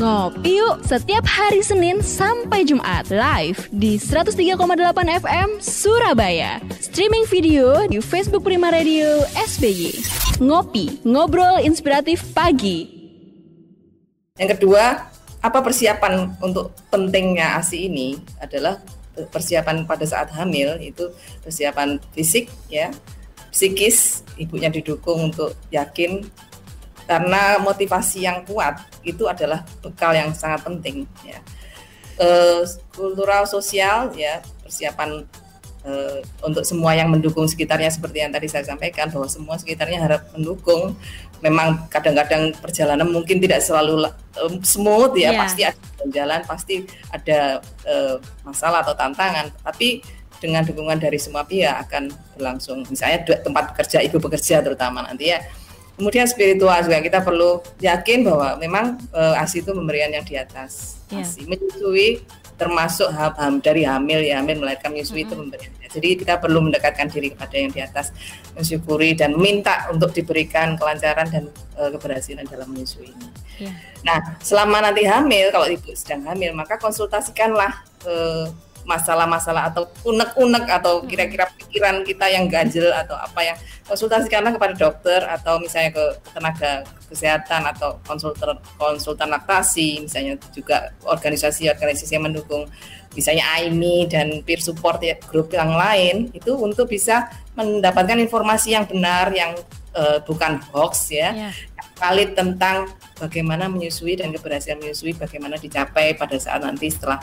Ngopi yuk setiap hari Senin sampai Jumat live di 103,8 FM Surabaya. Streaming video di Facebook Prima Radio SBY. Ngopi, ngobrol inspiratif pagi. Yang kedua, apa persiapan untuk pentingnya ASI ini adalah persiapan pada saat hamil itu persiapan fisik ya, psikis, ibunya didukung untuk yakin karena motivasi yang kuat itu adalah bekal yang sangat penting ya. E, kultural sosial ya persiapan e, untuk semua yang mendukung sekitarnya seperti yang tadi saya sampaikan bahwa semua sekitarnya harap mendukung. Memang kadang-kadang perjalanan mungkin tidak selalu um, smooth ya. Yeah. pasti ada jalan pasti ada uh, masalah atau tantangan. Tapi dengan dukungan dari semua pihak akan berlangsung. Misalnya tempat bekerja ibu bekerja terutama nanti ya Kemudian spiritual juga kita perlu yakin bahwa memang uh, ASI itu pemberian yang di atas. Yeah. ASI menyusui termasuk ham, ham, dari hamil ya hamil melahirkan menyusui mm -hmm. itu pemberian. Jadi kita perlu mendekatkan diri kepada yang di atas, mensyukuri dan minta untuk diberikan kelancaran dan uh, keberhasilan dalam menyusui ini. Yeah. Nah, selama nanti hamil, kalau ibu sedang hamil, maka konsultasikanlah uh, masalah-masalah atau unek-unek atau kira-kira pikiran kita yang ganjel atau apa yang konsultasikanlah kepada dokter atau misalnya ke tenaga kesehatan atau konsultan konsultan laktasi misalnya juga organisasi-organisasi yang mendukung misalnya AIMI dan peer support ya, grup yang lain itu untuk bisa mendapatkan informasi yang benar yang uh, bukan hoax ya yeah. valid tentang bagaimana menyusui dan keberhasilan menyusui bagaimana dicapai pada saat nanti setelah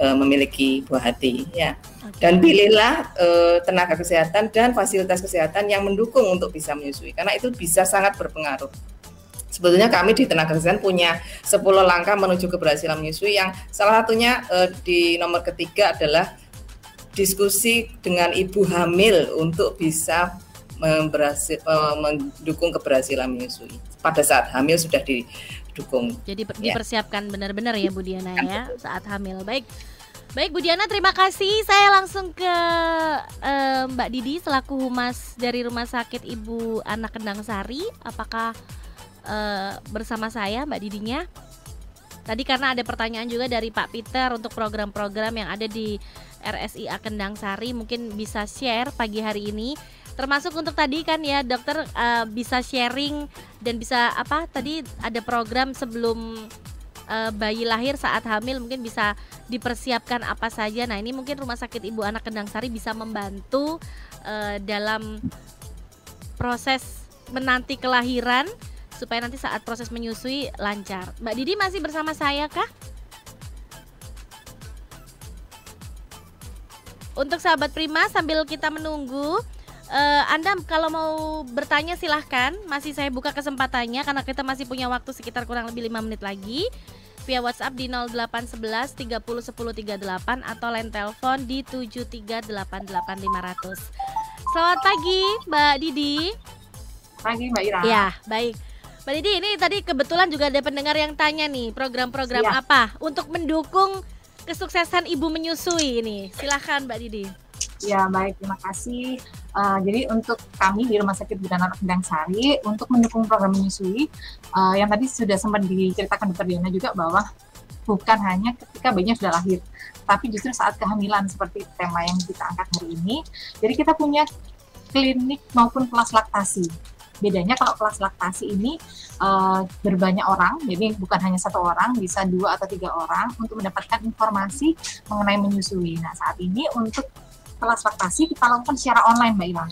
uh, memiliki buah hati ya. Dan pilihlah uh, tenaga kesehatan dan fasilitas kesehatan yang mendukung untuk bisa menyusui karena itu bisa sangat berpengaruh. Sebetulnya kami di tenaga kesehatan punya 10 langkah menuju keberhasilan menyusui yang salah satunya uh, di nomor ketiga adalah diskusi dengan ibu hamil untuk bisa memberhasil, uh, mendukung keberhasilan menyusui. Pada saat hamil sudah di dukung. Jadi ya. dipersiapkan benar-benar ya Bu Diana ya saat hamil. Baik. Baik Bu Diana, terima kasih. Saya langsung ke uh, Mbak Didi selaku humas dari Rumah Sakit Ibu Anak Kendang Sari. Apakah uh, bersama saya Mbak Didinya? Tadi karena ada pertanyaan juga dari Pak Peter untuk program-program yang ada di RSIA Kendang Sari, mungkin bisa share pagi hari ini termasuk untuk tadi kan ya dokter uh, bisa sharing dan bisa apa tadi ada program sebelum uh, bayi lahir saat hamil mungkin bisa dipersiapkan apa saja. Nah, ini mungkin Rumah Sakit Ibu Anak Kendang Sari bisa membantu uh, dalam proses menanti kelahiran supaya nanti saat proses menyusui lancar. Mbak Didi masih bersama saya kah? Untuk sahabat Prima sambil kita menunggu Uh, anda kalau mau bertanya silahkan Masih saya buka kesempatannya Karena kita masih punya waktu sekitar kurang lebih 5 menit lagi Via WhatsApp di 0811 30 10 38 Atau line telepon di 7388500 Selamat pagi Mbak Didi. Pagi Mbak Ira. Ya baik. Mbak Didi ini tadi kebetulan juga ada pendengar yang tanya nih Program-program ya. apa Untuk mendukung kesuksesan ibu menyusui ini? Silahkan Mbak Didi Ya baik, terima kasih. Uh, jadi untuk kami di Rumah Sakit Bidan Anak Kendang Sari untuk mendukung program menyusui, uh, yang tadi sudah sempat diceritakan Dr. Diana juga bahwa bukan hanya ketika bayinya sudah lahir, tapi justru saat kehamilan seperti tema yang kita angkat hari ini. Jadi kita punya klinik maupun kelas laktasi. Bedanya kalau kelas laktasi ini uh, berbanyak orang, jadi bukan hanya satu orang, bisa dua atau tiga orang untuk mendapatkan informasi mengenai menyusui. Nah saat ini untuk kelas laktasi kita lakukan secara online Mbak Ila.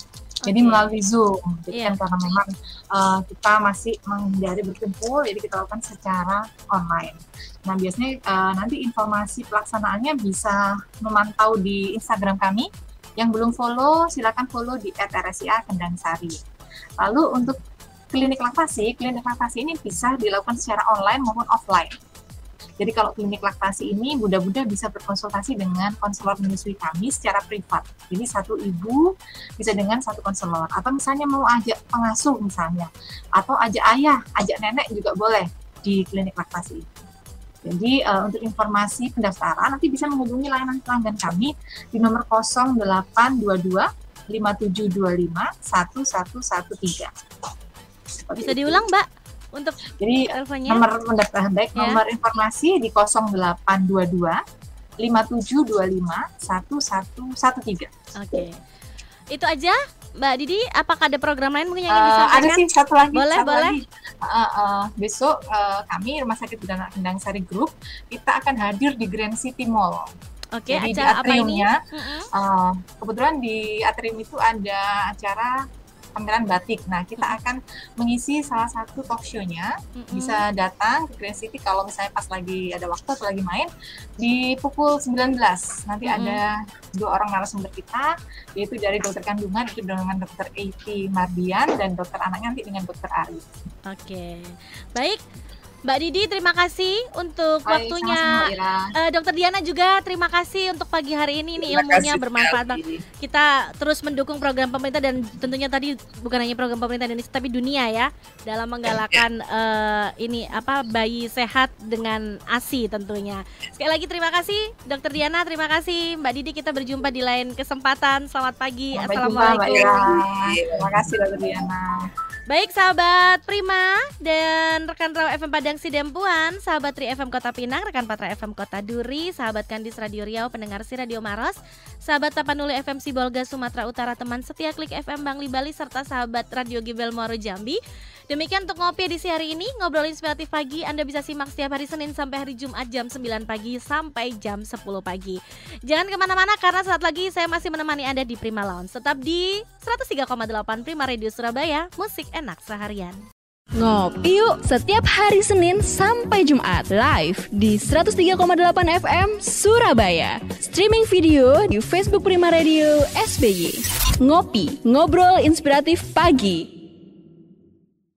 Jadi okay. melalui Zoom, jadi yeah. kan karena memang uh, kita masih menghindari berkumpul, jadi kita lakukan secara online. Nah biasanya uh, nanti informasi pelaksanaannya bisa memantau di Instagram kami. Yang belum follow, silakan follow di @rsia Kendang Sari. Lalu untuk klinik laktasi, klinik laktasi ini bisa dilakukan secara online maupun offline. Jadi kalau klinik laktasi ini Bunda-Bunda bisa berkonsultasi dengan konselor menyusui kami secara privat. Jadi satu ibu bisa dengan satu konselor. Atau misalnya mau ajak pengasuh misalnya. Atau ajak ayah, ajak nenek juga boleh di klinik laktasi Jadi uh, untuk informasi pendaftaran nanti bisa menghubungi layanan pelanggan kami di nomor 0822 5725 1113. Bisa diulang, Mbak? Untuk Jadi teleponnya. nomor mendaftar baik Ya. nomor informasi di 0822 5725 1113. Oke. Itu aja Mbak Didi, apakah ada program lain mungkin yang ingin Eh, ada disampaikan? sih satu lagi. Boleh, satu boleh. lagi. Eh, eh, besok eh, kami Rumah Sakit Bidana Kendang Sari Group kita akan hadir di Grand City Mall. Oke, Jadi di acara apa ini? atriumnya, eh, kebetulan di atrium itu ada acara pameran batik. Nah, kita akan mengisi salah satu talk show-nya. Bisa datang ke Grand City kalau misalnya pas lagi ada waktu atau lagi main di pukul 19. Nanti ada dua orang narasumber kita, yaitu dari dokter kandungan itu dengan dokter A.T. Mardian dan dokter anaknya nanti dengan dokter Ari. Oke. Baik. Mbak Didi, terima kasih untuk Baik, waktunya. sama-sama, Ira. Eh, Dokter Diana juga terima kasih untuk pagi hari ini. Ini ilmunya kasih bermanfaat banget. Kita terus mendukung program pemerintah dan tentunya tadi bukan hanya program pemerintah Indonesia tapi dunia ya dalam menggalakkan eh, ini apa bayi sehat dengan ASI tentunya. Sekali lagi terima kasih Dokter Diana, terima kasih Mbak Didi. Kita berjumpa di lain kesempatan. Selamat pagi. Sampai jumpa, Mbak Assalamualaikum. Ira. Terima kasih, Dokter Diana. Baik sahabat Prima dan rekan Raw FM Padang Sidempuan, sahabat Tri FM Kota Pinang, rekan Patra FM Kota Duri, sahabat Kandis Radio Riau, pendengar si Radio Maros, sahabat Tapanuli FM Sibolga Sumatera Utara, teman setia Klik FM Bangli Bali, serta sahabat Radio Gibel Muaro Jambi. Demikian untuk ngopi edisi hari ini, ngobrol inspiratif pagi Anda bisa simak setiap hari Senin sampai hari Jumat jam 9 pagi sampai jam 10 pagi. Jangan ke mana-mana karena saat lagi saya masih menemani Anda di Prima Lounge. Tetap di 103,8 Prima Radio Surabaya, musik enak seharian. Ngopi yuk setiap hari Senin sampai Jumat live di 103,8 FM Surabaya. Streaming video di Facebook Prima Radio SBY. Ngopi, ngobrol inspiratif pagi.